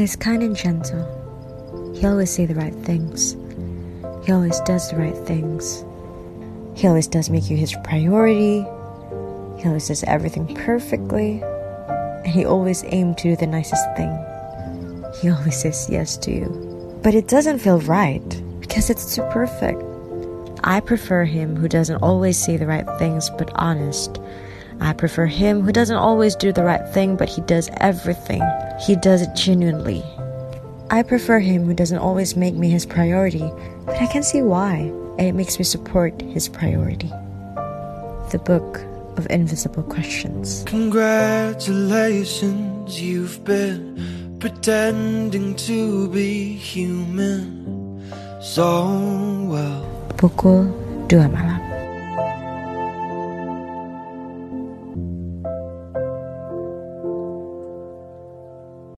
He's kind and gentle. He always say the right things. He always does the right things. He always does make you his priority. He always does everything perfectly. And he always aims to do the nicest thing. He always says yes to you. But it doesn't feel right because it's too perfect. I prefer him who doesn't always say the right things but honest. I prefer him who doesn't always do the right thing but he does everything. He does it genuinely. I prefer him who doesn't always make me his priority, but I can see why, and it makes me support his priority. The Book of Invisible Questions. Congratulations, you've been pretending to be human so well. Pukul 2 malam.